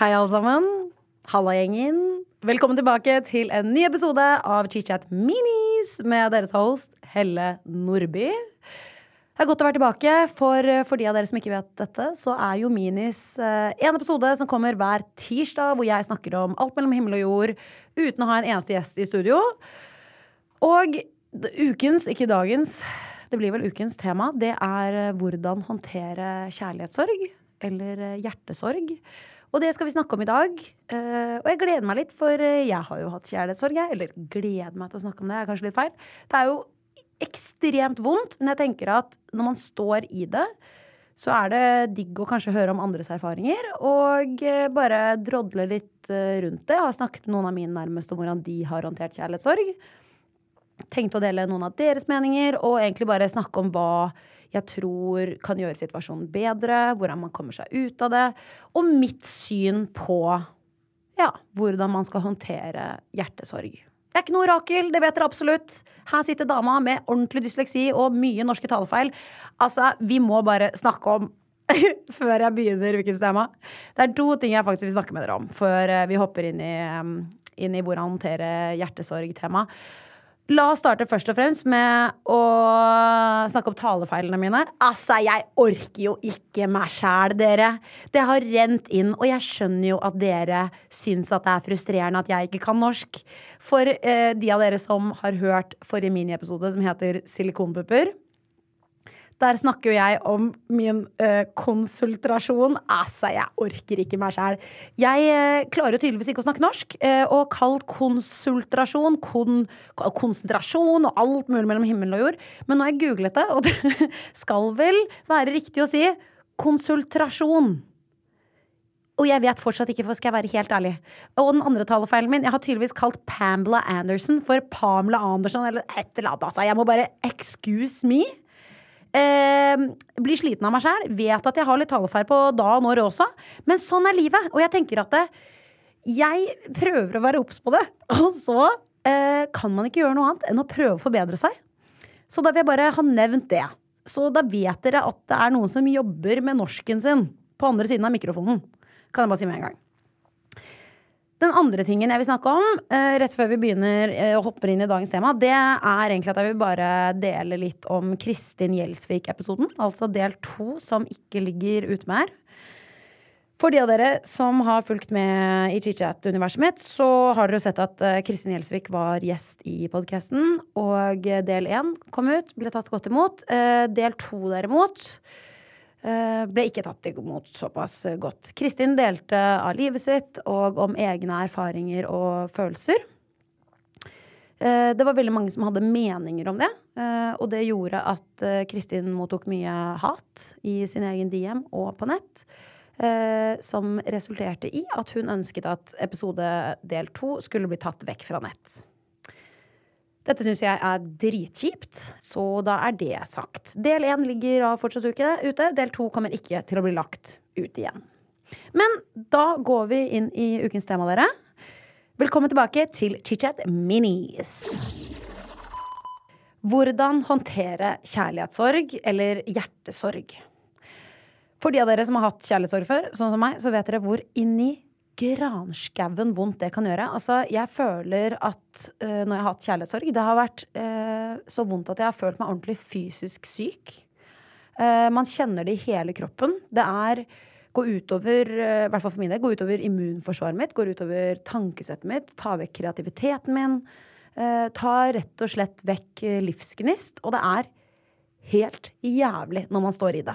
Hei, alle sammen. Halla, gjengen. Velkommen tilbake til en ny episode av ChitChat Minis med deres host Helle Nordby. Det er godt å være tilbake. For, for de av dere som ikke vet dette, så er jo Minis eh, en episode som kommer hver tirsdag, hvor jeg snakker om alt mellom himmel og jord uten å ha en eneste gjest i studio. Og ukens, ikke dagens, det blir vel ukens tema, det er eh, hvordan håndtere kjærlighetssorg. Eller eh, hjertesorg. Og det skal vi snakke om i dag. Uh, og jeg gleder meg litt, for jeg har jo hatt kjærlighetssorg, jeg. Eller gleder meg til å snakke om det, er kanskje litt feil. Det er jo ekstremt vondt, men jeg tenker at når man står i det, så er det digg å kanskje høre om andres erfaringer, og bare drodle litt rundt det. Jeg har snakket med noen av mine nærmeste om hvordan de har håndtert kjærlighetssorg. Tenkte å dele noen av deres meninger, og egentlig bare snakke om hva jeg tror kan gjøre situasjonen bedre, hvordan man kommer seg ut av det, og mitt syn på ja, hvordan man skal håndtere hjertesorg. Det er ikke noe orakel, det vet dere absolutt. Her sitter dama med ordentlig dysleksi og mye norske talefeil. Altså, vi må bare snakke om før jeg begynner hvilket tema. Det er to ting jeg faktisk vil snakke med dere om før eh, vi hopper inn i, inn i hvordan håndtere hjertesorg-tema. La oss starte først og fremst med å snakke om talefeilene mine. Altså, jeg orker jo ikke meg sjæl, dere. Det har rent inn, og jeg skjønner jo at dere syns at det er frustrerende at jeg ikke kan norsk. For eh, de av dere som har hørt forrige miniepisode som heter Silikonpupper, der snakker jo jeg om min uh, konsultrasjon. Altså, jeg orker ikke meg sjæl. Jeg uh, klarer jo tydeligvis ikke å snakke norsk, uh, og kalt konsultrasjon kon konsentrasjon og alt mulig mellom himmel og jord. Men nå har jeg googlet det, og det skal vel være riktig å si konsultrasjon. Og jeg vet fortsatt ikke, for skal jeg være helt ærlig. Og den andre talefeilen min Jeg har tydeligvis kalt Pamela Anderson for Pamela Anderson eller et eller annet. Altså, jeg må bare excuse me. Eh, blir sliten av meg sjæl. Vet at jeg har litt talefeil på da og når også. Men sånn er livet. Og jeg tenker at det, jeg prøver å være obs på det. Og så eh, kan man ikke gjøre noe annet enn å prøve å forbedre seg. Så da vil jeg bare ha nevnt det. Så da vet dere at det er noen som jobber med norsken sin på andre siden av mikrofonen. Kan jeg bare si med en gang. Den andre tingen jeg vil snakke om, uh, rett før vi begynner uh, å hoppe inn i dagens tema, det er egentlig at jeg vil bare dele litt om Kristin Gjelsvik-episoden. Altså del to, som ikke ligger ute med her. For de av dere som har fulgt med i chit-chat-universet mitt, så har dere jo sett at uh, Kristin Gjelsvik var gjest i podkasten. Og del én kom ut, ble tatt godt imot. del to, derimot Eh, ble ikke tatt imot såpass godt. Kristin delte av livet sitt og om egne erfaringer og følelser. Eh, det var veldig mange som hadde meninger om det, eh, og det gjorde at Kristin mottok mye hat i sin egen DM og på nett. Som resulterte i at hun ønsket at episode del to skulle bli tatt vekk fra nett. Dette syns jeg er dritkjipt, så da er det sagt. Del én ligger av fortsatt uke ute. Del to kommer ikke til å bli lagt ut igjen. Men da går vi inn i ukens tema, dere. Velkommen tilbake til Chitchat Minis. Hvordan håndtere kjærlighetssorg eller hjertesorg. For de av dere som har hatt kjærlighetssorg før, sånn som meg, så vet dere hvor inni granskauen vondt det kan gjøre. Altså, jeg føler at uh, når jeg har hatt kjærlighetssorg, det har vært uh, så vondt at jeg har følt meg ordentlig fysisk syk. Uh, man kjenner det i hele kroppen. Det er går utover, i hvert fall for min del, går utover immunforsvaret mitt, går utover tankesettet mitt, tar vekk kreativiteten min. tar rett og slett vekk livsgnist. Og det er helt jævlig når man står i det.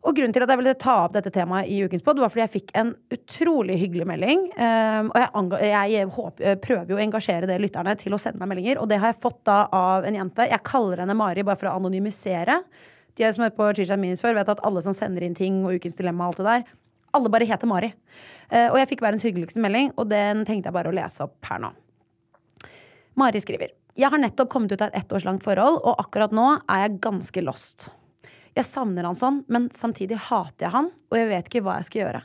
Og grunnen til at jeg ville ta opp dette temaet i Ukens podd, var fordi jeg fikk en utrolig hyggelig melding. Um, og jeg, jeg håper, prøver jo å engasjere det lytterne til å sende meg meldinger, og det har jeg fått da av en jente. Jeg kaller henne Mari bare for å anonymisere. De som har hørt på Chicha Minis før, vet at alle som sender inn ting og Ukens dilemma og alt det der, alle bare heter Mari. Uh, og jeg fikk verdens hyggeligste melding, og den tenkte jeg bare å lese opp her nå. Mari skriver Jeg har nettopp kommet ut av et ettårslangt forhold, og akkurat nå er jeg ganske lost. Jeg savner han sånn, men samtidig hater jeg han, og jeg vet ikke hva jeg skal gjøre.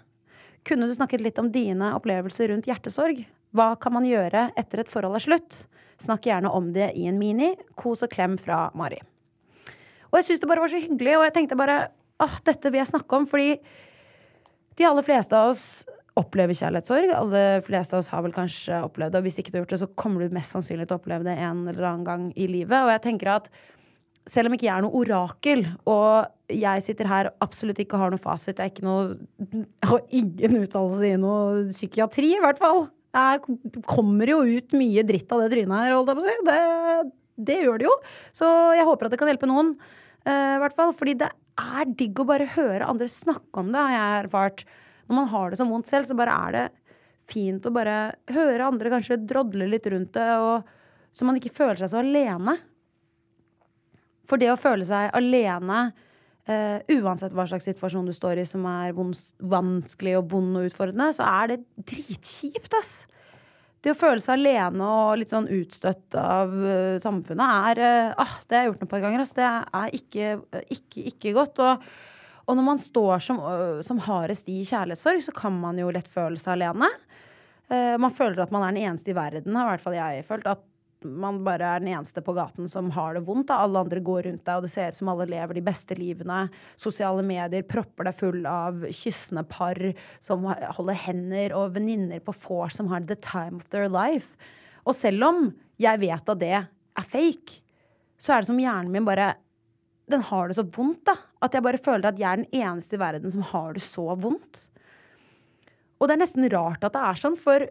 Kunne du snakket litt om dine opplevelser rundt hjertesorg? Hva kan man gjøre etter et forhold er slutt? Snakk gjerne om det i en mini. Kos og klem fra Mari. Og jeg syns det bare var så hyggelig, og jeg tenkte bare åh, dette vil jeg snakke om, fordi de aller fleste av oss opplever kjærlighetssorg. Alle fleste av oss har vel kanskje opplevd det, og hvis ikke du har gjort det, så kommer du mest sannsynlig til å oppleve det en eller annen gang i livet. Og jeg tenker at selv om ikke jeg er noe orakel, og jeg sitter her absolutt ikke har noe fasit, jeg er ikke noe Jeg har ingen utdannelse i noe psykiatri, i hvert fall. Det kommer jo ut mye dritt av det trynet her, holdt jeg på å si. Det, det gjør det jo. Så jeg håper at det kan hjelpe noen, Uh, hvert fall. Fordi det er digg å bare høre andre snakke om det, har jeg erfart. Når man har det så vondt selv, så bare er det fint å bare høre andre kanskje drodle litt rundt det, og så man ikke føler seg så alene. For det å føle seg alene, uh, uansett hva slags situasjon du står i som er vanskelig og vond og utfordrende, så er det dritkjipt, ass. Det å føle seg alene og litt sånn utstøtt av uh, samfunnet er uh, Det har jeg gjort noen par ganger, ass. Det er ikke, ikke, ikke godt. Og, og, når man står som, som hardest i kjærlighetssorg, så kan man jo lett føle seg alene. man føler at man er den eneste i verden, har i hvert fall jeg følt. at man bare er den eneste på gaten som har det vondt. Da. Alle andre går rundt deg, og det ser ut som alle lever de beste livene. Sosiale medier propper deg full av kyssende par som holder hender, og venninner på vors som har the time of their life. Og selv om jeg vet at det er fake, så er det som hjernen min bare Den har det så vondt, da. At jeg bare føler at jeg er den eneste i verden som har det så vondt. Og det er nesten rart at det er sånn, for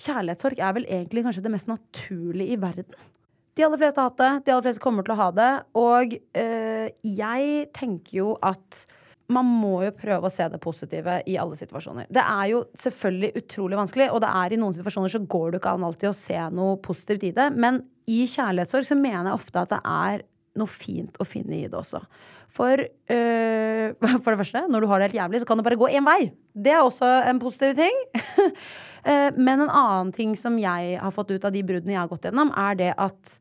kjærlighetssorg er vel egentlig kanskje det mest naturlige i verden. De aller fleste har hatt det, de aller fleste kommer til å ha det. Og øh, jeg tenker jo at man må jo prøve å se det positive i alle situasjoner. Det er jo selvfølgelig utrolig vanskelig, og det er i noen situasjoner så går det ikke an alltid å se noe positivt i det. Men i kjærlighetssorg så mener jeg ofte at det er noe fint å finne i det også. For, øh, for det første, når du har det helt jævlig, så kan det bare gå én vei. Det er også en positiv ting. Eh, men en annen ting som jeg har fått ut av de bruddene jeg har gått gjennom, er det at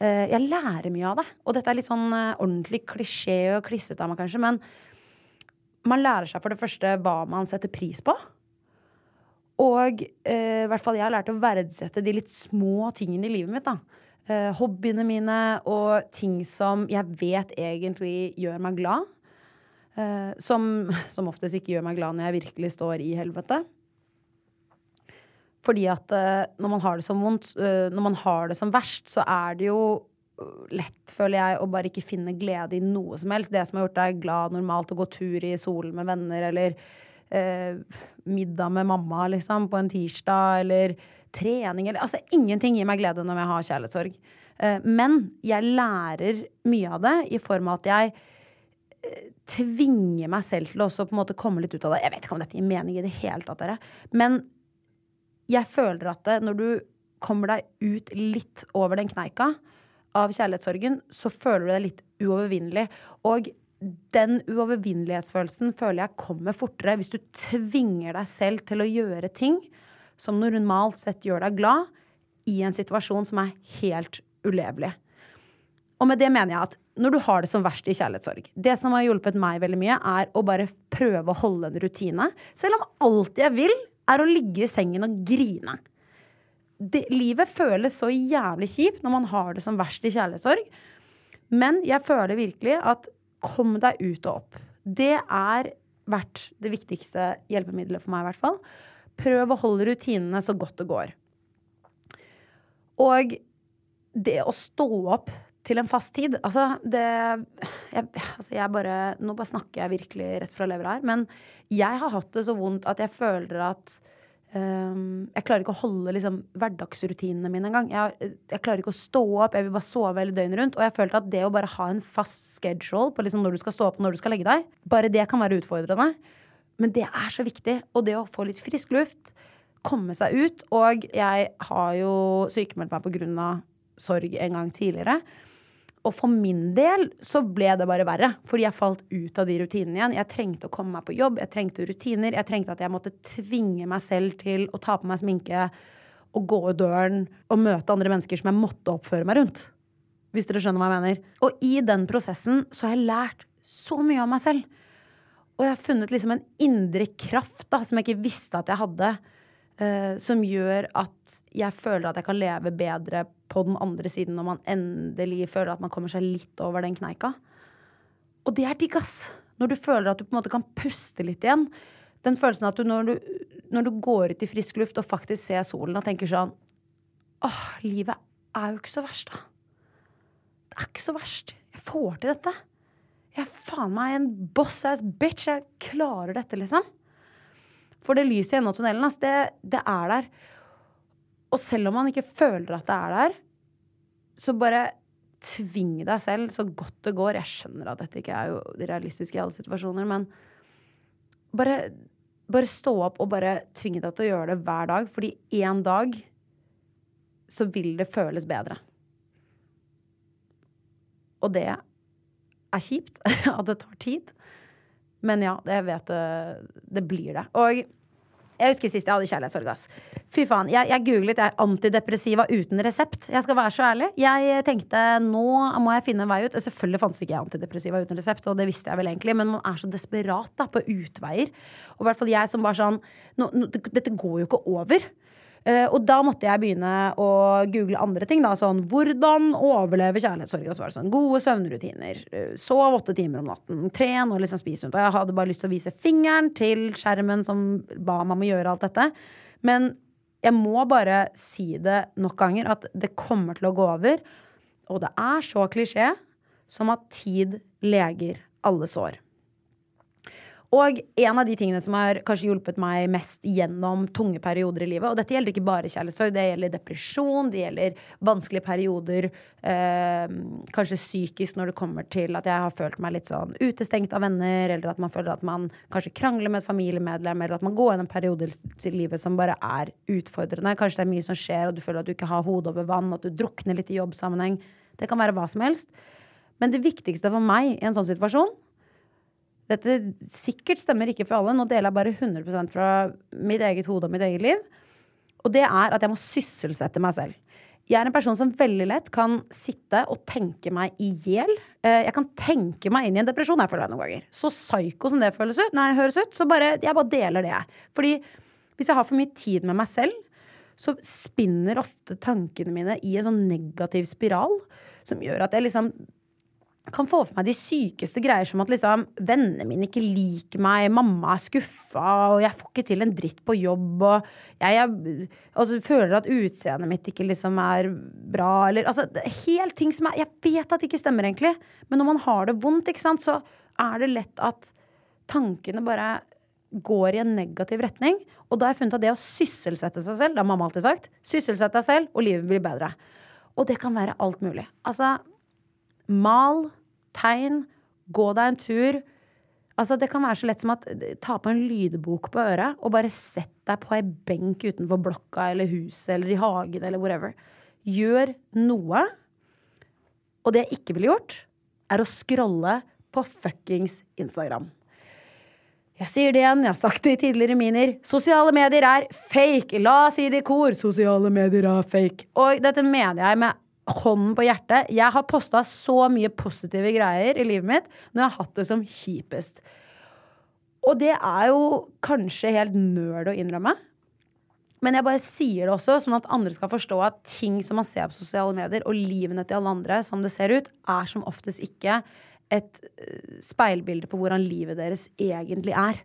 eh, jeg lærer mye av det. Og dette er litt sånn eh, ordentlig klisjé og klissete av meg, kanskje, men man lærer seg for det første hva man setter pris på. Og i hvert fall jeg har lært å verdsette de litt små tingene i livet mitt. da. hobbyene mine og ting som jeg vet egentlig gjør meg glad. som, som oftest ikke gjør meg glad når jeg virkelig står i helvete. Fordi at uh, når man har det som vondt, uh, når man har det som verst, så er det jo lett, føler jeg, å bare ikke finne glede i noe som helst. Det som har gjort deg glad normalt, å gå tur i solen med venner, eller uh, middag med mamma, liksom, på en tirsdag, eller trening, eller Altså, ingenting gir meg glede når jeg har kjærlighetssorg. men jeg lærer mye av det i form av at jeg tvinger meg selv til å også på en måte komme litt ut av det. Jeg vet ikke om dette gir mening i det hele tatt, dere. Men jeg føler at det, når du kommer deg ut litt over den kneika, av kjærlighetssorgen, så føler du deg litt uovervinnelig. Og den uovervinnelighetsfølelsen føler jeg kommer fortere hvis du tvinger deg selv til å gjøre ting som normalt sett gjør deg glad, i en situasjon som er helt ulevelig. Og med det mener jeg at når du har det som verst i kjærlighetssorg Det som har hjulpet meg veldig mye, er å bare prøve å holde en rutine. Selv om alt jeg vil, er å ligge i sengen og grine. Det, livet føles så jævlig kjipt når man har det som verst i kjærlighetssorg. Men jeg føler virkelig at kom deg ut og opp. Det er vært det viktigste hjelpemiddelet for meg, i hvert fall. Prøv å holde rutinene så godt det går. Og det å stå opp til en fast tid Altså, det jeg, altså jeg bare Nå bare snakker jeg virkelig rett fra levra her, men jeg har hatt det så vondt at jeg føler at um, Jeg klarer ikke å holde liksom, hverdagsrutinene mine engang. Jeg, jeg klarer ikke å stå opp, jeg vil bare sove hele døgnet rundt. Og jeg følte at det å bare ha en fast schedule på liksom når du skal stå opp og når du skal legge deg, bare det kan være utfordrende. Men det er så viktig. Og det å få litt frisk luft, komme seg ut. Og jeg har jo sykemeldt meg på grunn av sorg en gang tidligere. Og for min del så ble det bare verre, fordi jeg falt ut av de rutinene igjen. Jeg trengte å komme meg på jobb, jeg trengte rutiner. Jeg trengte at jeg måtte tvinge meg selv til å ta på meg sminke og gå ut døren og møte andre mennesker som jeg måtte oppføre meg rundt. Hvis dere skjønner hva jeg mener. Og i den prosessen så har jeg lært så mye om meg selv. Og jeg har funnet liksom en indre kraft da, som jeg ikke visste at jeg hadde, uh, som gjør at jeg føler at jeg kan leve bedre på den andre siden når man endelig føler at man kommer seg litt over den kneika. Og det er digg, ass. Når du føler at du på en måte kan puste litt igjen. Den følelsen at du når, du når du går ut i frisk luft og faktisk ser solen og tenker sånn Åh, livet er jo ikke så verst, da. Det er ikke så verst. Jeg får til dette. Jeg er faen meg en boss-ass bitch. Jeg klarer dette, liksom. For det lyset i enden av tunnelen, ass, det, det, er der. Og selv om man ikke føler at det er der, så bare tving deg selv så godt det går. Jeg skjønner at dette ikke er jo realistisk i alle situasjoner, men bare, bare stå opp og bare tvinge deg til å gjøre det hver dag. Fordi én dag så vil det føles bedre. Og det er kjipt at det tar tid. Men ja, jeg vet det, det blir det. Og jeg husker sist jeg hadde kjærlighetsorgass. Fy faen. Jeg, jeg googlet jeg, antidepressiva uten resept. Jeg skal være så ærlig. Jeg tenkte nå må jeg finne en vei ut. Selvfølgelig fantes ikke antidepressiva uten resept, og det visste jeg vel egentlig, men man er så desperat da, på utveier. Og i hvert fall jeg som var sånn nå, nå, Dette går jo ikke over. Uh, og da måtte jeg begynne å google andre ting. da, sånn, Hvordan overleve kjærlighetssorg? Og så var det sånn, Gode søvnrutiner. Uh, sov åtte timer om natten. Tren og liksom spis sunt. Og jeg hadde bare lyst til å vise fingeren til skjermen som ba meg om å gjøre alt dette. Men jeg må bare si det nok ganger at det kommer til å gå over. Og det er så klisjé som at tid leger alle sår. Og en av de tingene som har kanskje hjulpet meg mest gjennom tunge perioder i livet, og dette gjelder ikke bare kjærlighetssorg, det gjelder depresjon, det gjelder vanskelige perioder, eh, kanskje psykisk når det kommer til at jeg har følt meg litt sånn utestengt av venner, eller at man føler at man kanskje krangler med et familiemedlem, eller at man går gjennom perioder til livet som bare er utfordrende. Kanskje det er mye som skjer, og du føler at du ikke har hodet over vann, at du drukner litt i jobbsammenheng. Det kan være hva som helst. Men det viktigste for meg i en sånn situasjon dette sikkert stemmer ikke for alle. Nå deler jeg bare 100% fra mitt eget hode og mitt eget liv. Og det er at jeg må sysselsette meg selv. Jeg er en person som veldig lett kan sitte og tenke meg i hjel. Eh, jeg kan tenke meg inn i en depresjon. jeg føler det noen ganger. Så psyko som det føles ut, nei, høres ut, så bare, jeg bare deler det. Fordi hvis jeg har for mye tid med meg selv, så spinner ofte tankene mine i en sånn negativ spiral som gjør at jeg liksom kan få for meg de sykeste greier som at liksom vennene mine ikke liker meg, mamma er skuffa, og jeg får ikke til en dritt på jobb, og jeg, jeg altså, føler at utseendet mitt ikke liksom er bra, eller altså Helt ting som er Jeg vet at det ikke stemmer, egentlig, men når man har det vondt, ikke sant, så er det lett at tankene bare går i en negativ retning. Og da har jeg funnet at det å sysselsette seg selv, det har mamma alltid sagt, sysselsette deg selv, og livet blir bedre. Og det kan være alt mulig. Altså Mal, tegn, gå deg en tur. Altså, det kan være så lett som at ta på en lydbok på øret og bare sett deg på ei benk utenfor blokka eller huset eller i hagen eller whatever. Gjør noe Og det jeg ikke ville gjort, er å scrolle på fuckings Instagram. Jeg sier det igjen, jeg har sagt det i tidligere miner. Sosiale medier er fake! La oss si det i kor. Sosiale medier er fake. Og dette mener jeg med hånden på hjertet. Jeg har posta så mye positive greier i livet mitt når jeg har hatt det som kjipest. Og det er jo kanskje helt nerd å innrømme. Men jeg bare sier det også, sånn at andre skal forstå at ting som man ser på sosiale medier, og livene til alle andre, som det ser ut, er som oftest ikke et eh, speilbilde på hvordan livet deres egentlig er.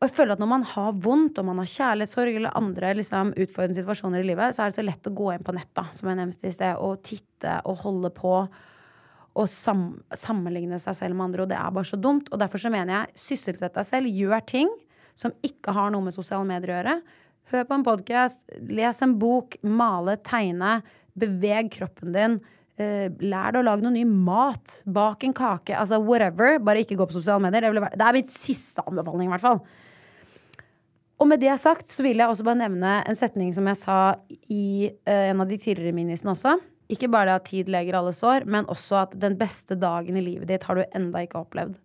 Og jeg føler at når man har vondt, og man har kjærlighetssorg eller andre liksom, utfordrende situasjoner i livet, så er det så lett å gå inn på nett, da, som jeg nevnte i sted, og titte og holde på. Og sam sammenligne seg selv med andre, og det er bare så dumt. Og derfor så mener jeg, sysselsett deg selv, gjør ting som ikke har noe med sosiale medier å gjøre. Hør på en podkast, les en bok, male, tegne, beveg kroppen din. Uh, lær deg å lage noe ny mat. Bak en kake. Altså whatever. Bare ikke gå på sosiale medier. Det, være, det er mitt siste anbefaling, i hvert fall. Og med det sagt så vil jeg også bare nevne en setning som jeg sa i uh, en av de tidligere minisene også. Ikke bare det at tid leger alle sår, men også at den beste dagen i livet ditt har du enda ikke opplevd.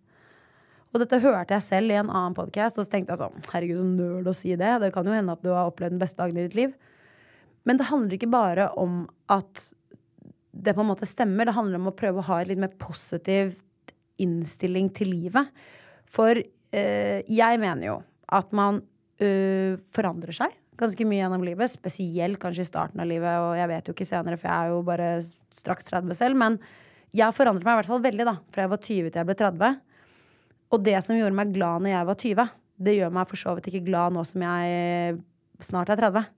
Og dette hørte jeg selv i en annen podkast, og så tenkte jeg sånn Herregud, så nerd å si det. Det kan jo hende at du har opplevd den beste dagen i ditt liv. Men det handler ikke bare om at det på en måte stemmer. Det handler om å prøve å ha en litt mer positiv innstilling til livet. For eh, jeg mener jo at man øh, forandrer seg ganske mye gjennom livet. Spesielt kanskje i starten av livet, og jeg vet jo ikke senere, for jeg er jo bare straks 30 selv. Men jeg har forandret meg i hvert fall veldig, da. Fra jeg var 20 til jeg ble 30. Og det som gjorde meg glad når jeg var 20, det gjør meg for så vidt ikke glad nå som jeg snart er 30.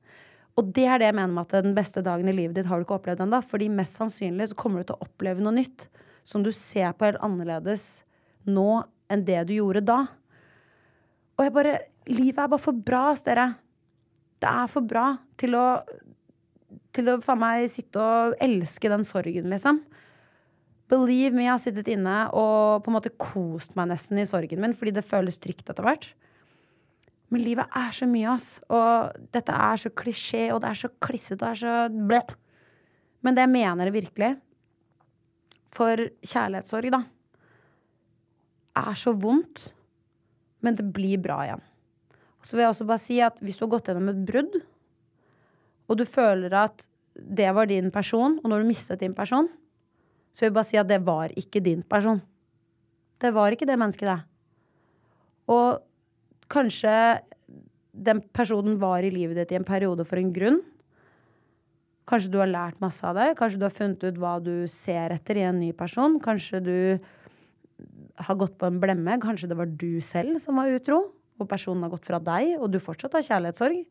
Og det er det jeg mener med at den beste dagen i livet ditt har du ikke opplevd ennå. Fordi mest sannsynlig så kommer du til å oppleve noe nytt som du ser på helt annerledes nå enn det du gjorde da. Og jeg bare Livet er bare for bra, ass, dere. Det er for bra til å til å faen meg sitte og elske den sorgen, liksom. Believe me, jeg har sittet inne og på en måte kost meg nesten i sorgen min fordi det føles trygt etter hvert. Men livet er så mye, ass. Og dette er så klisjé, og det er så klissete, og det er så bløtt. Men det mener jeg virkelig. For kjærlighetssorg, da, er så vondt, men det blir bra igjen. Så vil jeg også bare si at hvis du har gått gjennom et brudd, og du føler at det var din person, og når du mistet din person, så vil jeg bare si at det var ikke din person. Det var ikke det mennesket, det. Og kanskje den personen var i livet ditt i en periode for en grunn. Kanskje du har lært masse av det. Kanskje du har funnet ut hva du ser etter i en ny person. Kanskje du har gått på en blemme. Kanskje det var du selv som var utro, og personen har gått fra deg, og du fortsatt har kjærlighetssorg.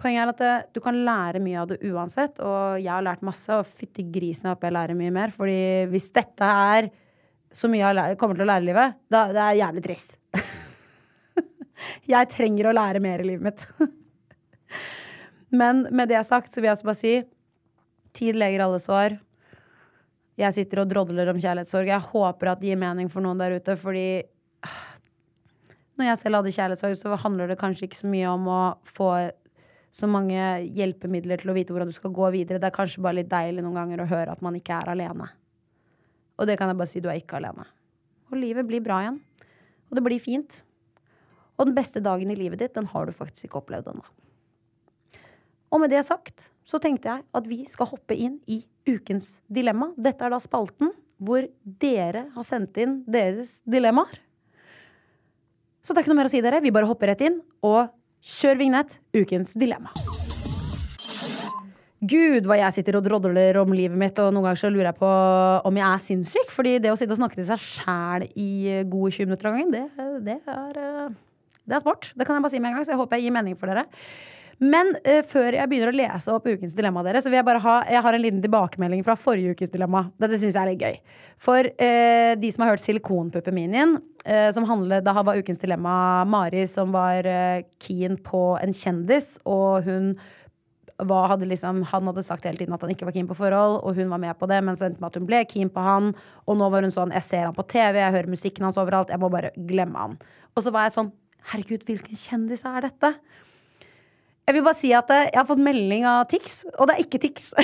Poenget er at det, du kan lære mye av det uansett, og jeg har lært masse, og fytti grisen jeg jeg lærer mye mer, fordi hvis dette er så mye jeg kommer til å lære i livet, da det er jævlig trist. jeg trenger å lære mer i livet mitt. Men med det sagt, så vil jeg også bare si tid leger alle sår. Jeg sitter og drodler om kjærlighetssorg. Jeg håper at det gir mening for noen der ute, fordi ah, når jeg selv hadde kjærlighetssorg, så handler det kanskje ikke så mye om å få så mange hjelpemidler til å vite hvordan du skal gå videre. Det er kanskje bare litt deilig noen ganger å høre at man ikke er alene. Og det kan jeg bare si, du er ikke alene. Og livet blir bra igjen. Og det blir fint. Og den beste dagen i livet ditt, den har du faktisk ikke opplevd ennå. Og med det sagt, så tenkte jeg at vi skal hoppe inn i ukens dilemma. Dette er da spalten hvor dere har sendt inn deres dilemmaer. Så det er ikke noe mer å si, dere. Vi bare hopper rett inn og kjør vignett. Ukens dilemma. Gud, hva jeg sitter og drodler om livet mitt, og noen ganger så lurer jeg på om jeg er sinnssyk. Fordi det å sitte og snakke til seg sjæl i gode 20 minutter av gangen, det, det, er, eh, det er sport. Det kan jeg bare si med en gang, så jeg håper jeg gir mening for dere. Men eh, før jeg begynner å lese opp ukens dilemma, dere, så vil jeg bare ha Jeg har en liten tilbakemelding fra forrige ukes dilemma. Dette syns jeg er litt gøy. For eh, de som har hørt Silikonpuppeminien, eh, som handlet, da var ukens dilemma Mari som var eh, keen på en kjendis, og hun hva hadde liksom, han hadde sagt hele tiden at han ikke var keen på forhold, og hun var med på det, men så endte med at hun ble keen på han. Og nå var hun sånn Jeg ser han på TV, jeg hører musikken hans overalt, jeg må bare glemme han. Og så var jeg sånn Herregud, hvilken kjendis er dette? Jeg vil bare si at eh, jeg har fått melding av Tix, og det er ikke Tix.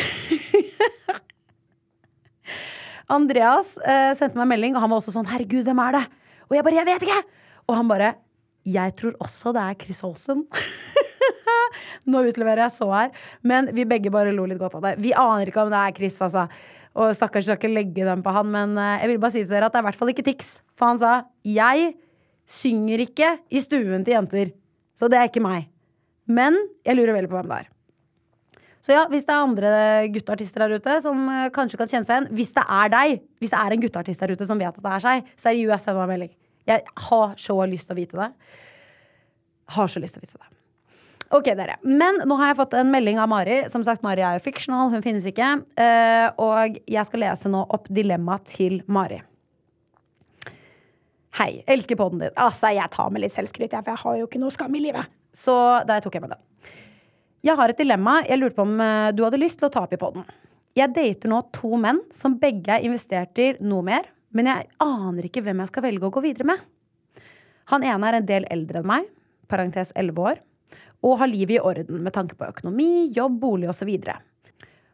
Andreas eh, sendte meg melding, og han var også sånn 'Herregud, hvem er det?' Og jeg bare 'Jeg vet ikke!' Og han bare 'Jeg tror også det er Chris Olsen'. Nå utleverer jeg så her, men vi begge bare lo litt godt av det. Vi aner ikke om det er Chris, altså. Og stakkars skal ikke legge den på han, men eh, jeg vil bare si til dere at det er i hvert fall ikke Tix. For han sa 'Jeg synger ikke i stuen til jenter'. Så det er ikke meg. Men jeg lurer veldig på hvem det er. Så ja, hvis det er andre gutteartister der ute som eh, kanskje kan kjenne seg igjen Hvis det er deg, hvis det er en gutteartist der ute som vet at det er seg, seriøst send meg en melding. Jeg har så lyst til å vite det. Har så lyst til å vite det. Ok, dere. Men nå har jeg fått en melding av Mari. Som sagt, Mari er jo fictional, hun finnes ikke. Eh, og jeg skal lese nå opp dilemmaet til Mari. Hei, elsker podden din. Altså, jeg tar med litt selvskryt, jeg, for jeg har jo ikke noe skam i livet. Så der tok jeg med det. Jeg har et dilemma jeg lurte på om eh, du hadde lyst til å ta opp i podden. Jeg dater nå to menn som begge er investert i noe mer, men jeg aner ikke hvem jeg skal velge å gå videre med. Han ene er en del eldre enn meg, parentes 11 år, og har livet i orden med tanke på økonomi, jobb, bolig osv.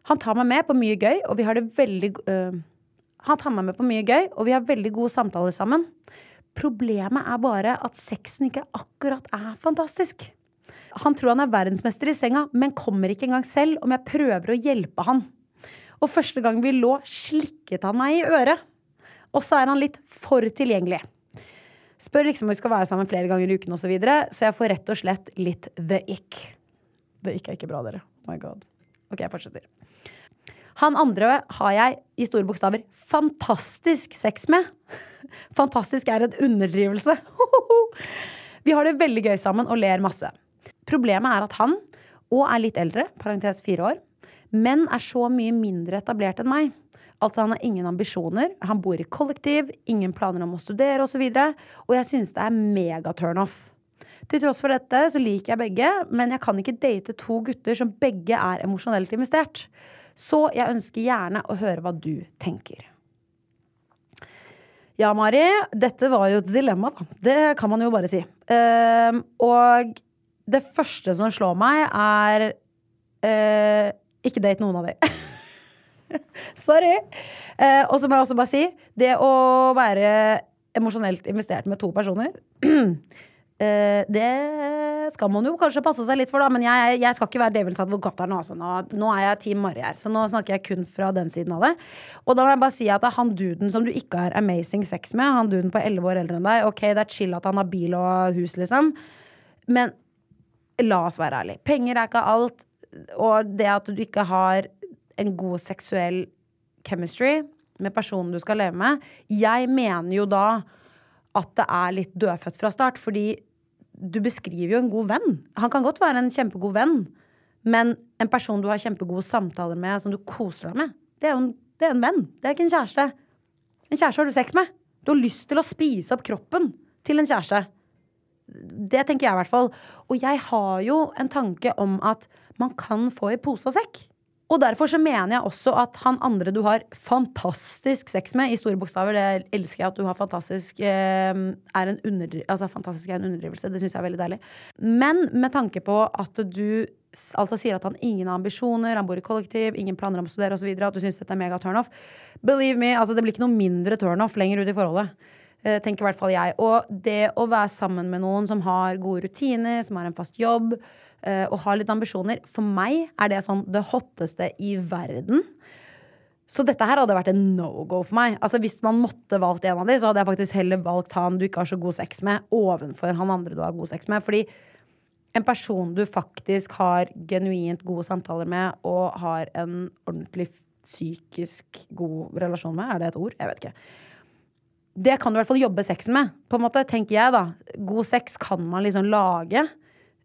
Han tar meg med på mye gøy, og vi har det veldig uh, Han tar meg med på mye gøy, og vi har veldig gode samtaler sammen. Problemet er bare at sexen ikke akkurat er fantastisk. Han tror han er verdensmester i senga, men kommer ikke engang selv om jeg prøver å hjelpe han. Og første gang vi lå, slikket han meg i øret. Og så er han litt for tilgjengelig. Spør liksom om vi skal være sammen flere ganger i uken osv., så, videre, så jeg får rett og slett litt the ick. The ick er ikke bra, dere. Oh my god. Ok, jeg fortsetter. Han andre har jeg i store bokstaver fantastisk sex med. Fantastisk er en underdrivelse. Vi har det veldig gøy sammen og ler masse. Problemet er at han, og er litt eldre, parentes fire år, men er så mye mindre etablert enn meg. Altså Han har ingen ambisjoner, han bor i kollektiv, ingen planer om å studere osv. Og, så og jeg synes det er mega turnoff. Til tross for dette så liker jeg begge, men jeg kan ikke date to gutter som begge er emosjonelt investert. Så jeg ønsker gjerne å høre hva du tenker. Ja, Mari, dette var jo et dilemma, da. Det kan man jo bare si. Uh, og det første som slår meg, er uh, ikke date noen av de. Sorry. Uh, og så må jeg også bare si det å være emosjonelt investert med to personer eh, Det skal man jo kanskje passe seg litt for, da. Men jeg, jeg skal ikke være djevelens advokat her nå. Altså. Nå, nå er jeg Team Mari her, så nå snakker jeg kun fra den siden av det. Og da må jeg bare si at det er han duden som du ikke har amazing sex med, han duden på elleve år eldre enn deg, ok, det er chill at han har bil og hus, liksom. Men la oss være ærlige. Penger er ikke alt. Og det at du ikke har en god seksuell chemistry med personen du skal leve med Jeg mener jo da at det er litt dødfødt fra start, fordi du beskriver jo en god venn. Han kan godt være en kjempegod venn, Men en person du har kjempegode samtaler med, som du koser deg med, det er jo en, det er en venn. Det er ikke en kjæreste. En kjæreste har du sex med. Du har lyst til å spise opp kroppen til en kjæreste. Det tenker jeg i hvert fall. Og jeg har jo en tanke om at man kan få i pose og sekk. Og derfor så mener jeg også at han andre du har fantastisk sex med, i store bokstaver, det elsker jeg at du har fantastisk eh, er en underdri altså fantastisk er en underdrivelse. Det syns jeg er veldig deilig. Men med tanke på at du altså sier at han ingen ambisjoner, han bor i kollektiv, ingen planer om å studere osv., at du syns dette er mega turnoff. Believe me, altså det blir ikke noe mindre turnoff lenger ut i forholdet. Eh, tenker i hvert fall jeg. Og det å være sammen med noen som har gode rutiner, som har en fast jobb, og har litt ambisjoner. For meg er det sånn det hotteste i verden. Så dette her hadde vært en no-go for meg. Altså Hvis man måtte valgt en av de, så hadde jeg faktisk heller valgt han du ikke har så god sex med, ovenfor han andre du har god sex med. Fordi en person du faktisk har genuint gode samtaler med, og har en ordentlig psykisk god relasjon med, er det et ord? Jeg vet ikke. Det kan du i hvert fall jobbe sexen med, på en måte, tenker jeg, da. God sex kan man liksom lage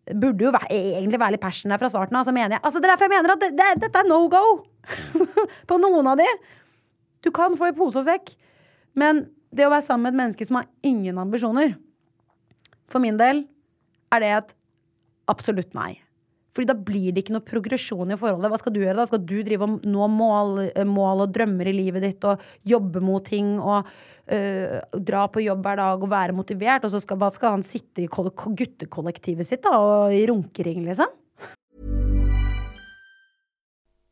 burde jo være, egentlig være litt passion der fra starten av. Altså, mener jeg, altså, det er derfor jeg mener at det, det, dette er no go på noen av de. Du kan få i pose og sekk, men det å være sammen med et menneske som har ingen ambisjoner, for min del er det et absolutt nei. Fordi da blir det ikke noe progresjon i forholdet. Hva skal du gjøre da? Skal du drive og nå mål, mål og drømmer i livet ditt og jobbe mot ting og øh, dra på jobb hver dag og være motivert, og så skal, skal han sitte i guttekollektivet sitt da, og i runkering, liksom?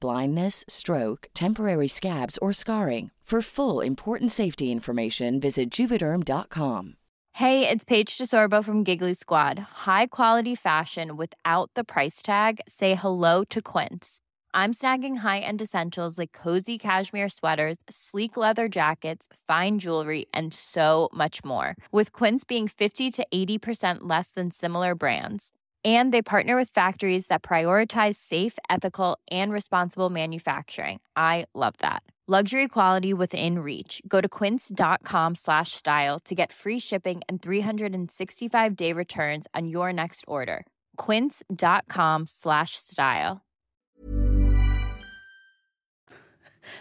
blindness, stroke, temporary scabs, or scarring. For full important safety information, visit juvederm.com. Hey, it's Paige DeSorbo from Giggly Squad. High quality fashion without the price tag. Say hello to Quince. I'm snagging high-end essentials like cozy cashmere sweaters, sleek leather jackets, fine jewelry, and so much more. With Quince being 50 to 80% less than similar brands. And they partner with factories that prioritize safe, ethical, and responsible manufacturing. I love that. Luxury quality within reach. Go to quince.com slash style to get free shipping and 365 day returns on your next order. Quince.com slash style.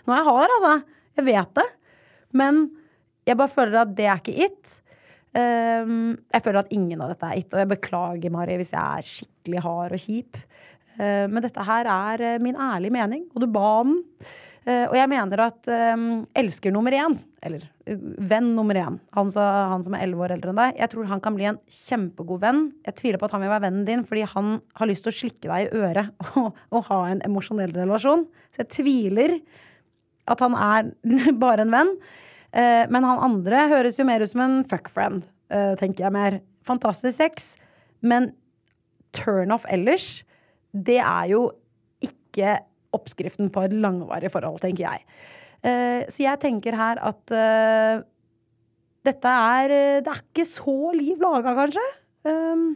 Noe jeg har, altså. Jeg vet det. Men jeg bare føler at er it. Um, jeg føler at ingen av dette er gitt, og jeg beklager, Mari, hvis jeg er skikkelig hard og kjip. Uh, men dette her er uh, min ærlige mening, og du ba den. Uh, og jeg mener at um, elsker nummer én, eller uh, venn nummer én, han, så, han som er elleve år eldre enn deg, jeg tror han kan bli en kjempegod venn. Jeg tviler på at han vil være vennen din fordi han har lyst til å slikke deg i øret og, og ha en emosjonell relasjon. Så jeg tviler at han er bare en venn. Uh, men han andre høres jo mer ut som en fuckfriend, tenker jeg mer. Fantastisk sex, men turnoff ellers, det er jo ikke oppskriften på et langvarig forhold, tenker jeg. Uh, så jeg tenker her at dette er Det er ikke så liv laga, kanskje. Um,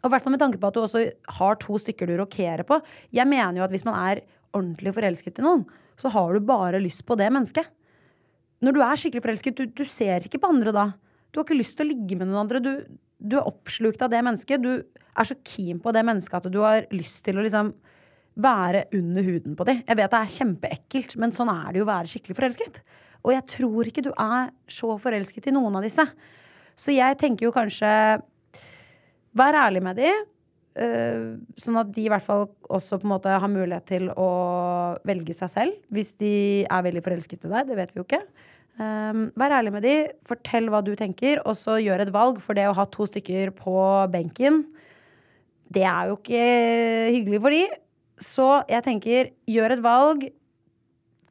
og i hvert fall med tanke på at du også har to stykker du rokerer på. Jeg mener jo at hvis man er ordentlig forelsket i noen, så har du bare lyst på det mennesket. Når du er skikkelig forelsket, du, du ser ikke på andre da. Du har ikke lyst til å ligge med noen andre. Du, du er oppslukt av det mennesket. Du er så keen på det mennesket at du har lyst til å liksom være under huden på dem. Jeg vet det er kjempeekkelt, men sånn er det jo å være skikkelig forelsket. Og jeg tror ikke du er så forelsket i noen av disse. Så jeg tenker jo kanskje Vær ærlig med dem. eh, sånn at de i hvert fall også på en måte har mulighet til å velge seg selv. Hvis de er veldig forelsket i deg. Det vet vi jo ikke. Um, vær ærlig med de, fortell hva du tenker, og så gjør et valg. For det å ha to stykker på benken, det er jo ikke hyggelig for de. Så jeg tenker, gjør et valg.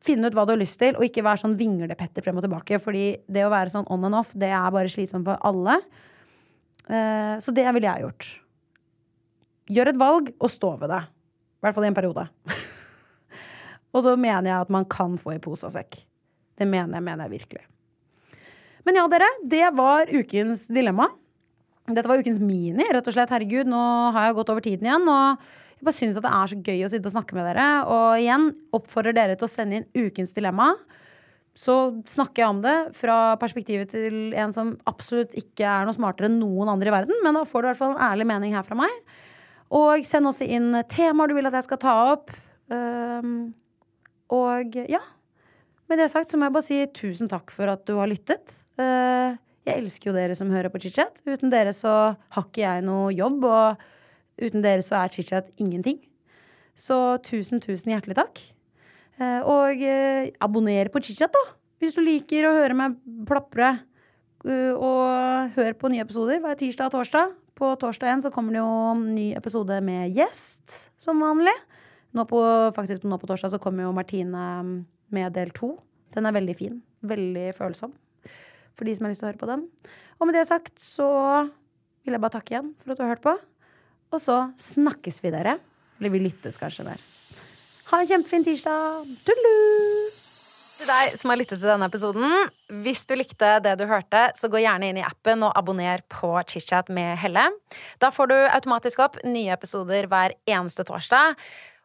Finn ut hva du har lyst til, og ikke vær sånn vinglepetter frem og tilbake. Fordi det å være sånn on and off, det er bare slitsomt for alle. Uh, så det ville jeg gjort. Gjør et valg, og stå ved det. I hvert fall i en periode. og så mener jeg at man kan få i pose og sekk. Det mener jeg, mener jeg virkelig. Men ja, dere. Det var ukens dilemma. Dette var ukens mini, rett og slett. Herregud, nå har jeg gått over tiden igjen. Og jeg bare syns det er så gøy å sitte og snakke med dere. Og igjen oppfordrer dere til å sende inn ukens dilemma. Så snakker jeg om det fra perspektivet til en som absolutt ikke er noe smartere enn noen andre i verden. Men da får du i hvert fall en ærlig mening her fra meg. Og send også inn temaer du vil at jeg skal ta opp. Um, og ja, med det sagt så må jeg bare si tusen takk for at du har lyttet. Eh, jeg elsker jo dere som hører på chit-chat. Uten dere så har ikke jeg noe jobb, og uten dere så er chit-chat ingenting. Så tusen, tusen hjertelig takk. Eh, og eh, abonner på chit-chat, da. Hvis du liker å høre meg plapre. Og hør på nye episoder hver tirsdag og torsdag. På torsdag 1 så kommer det jo ny episode med gjest, som vanlig. Nå på, faktisk nå på torsdag så kommer jo Martine med del to. Den er veldig fin. Veldig følsom for de som har lyst til å høre på den. Og med det sagt så vil jeg bare takke igjen for at du har hørt på. Og så snakkes vi, dere. Eller vi lyttes kanskje der. Ha en kjempefin tirsdag. Tullu! Til deg som har lyttet til denne episoden, hvis du likte det du hørte, så gå gjerne inn i appen og abonner på ChitChat med Helle. Da får du automatisk opp nye episoder hver eneste torsdag.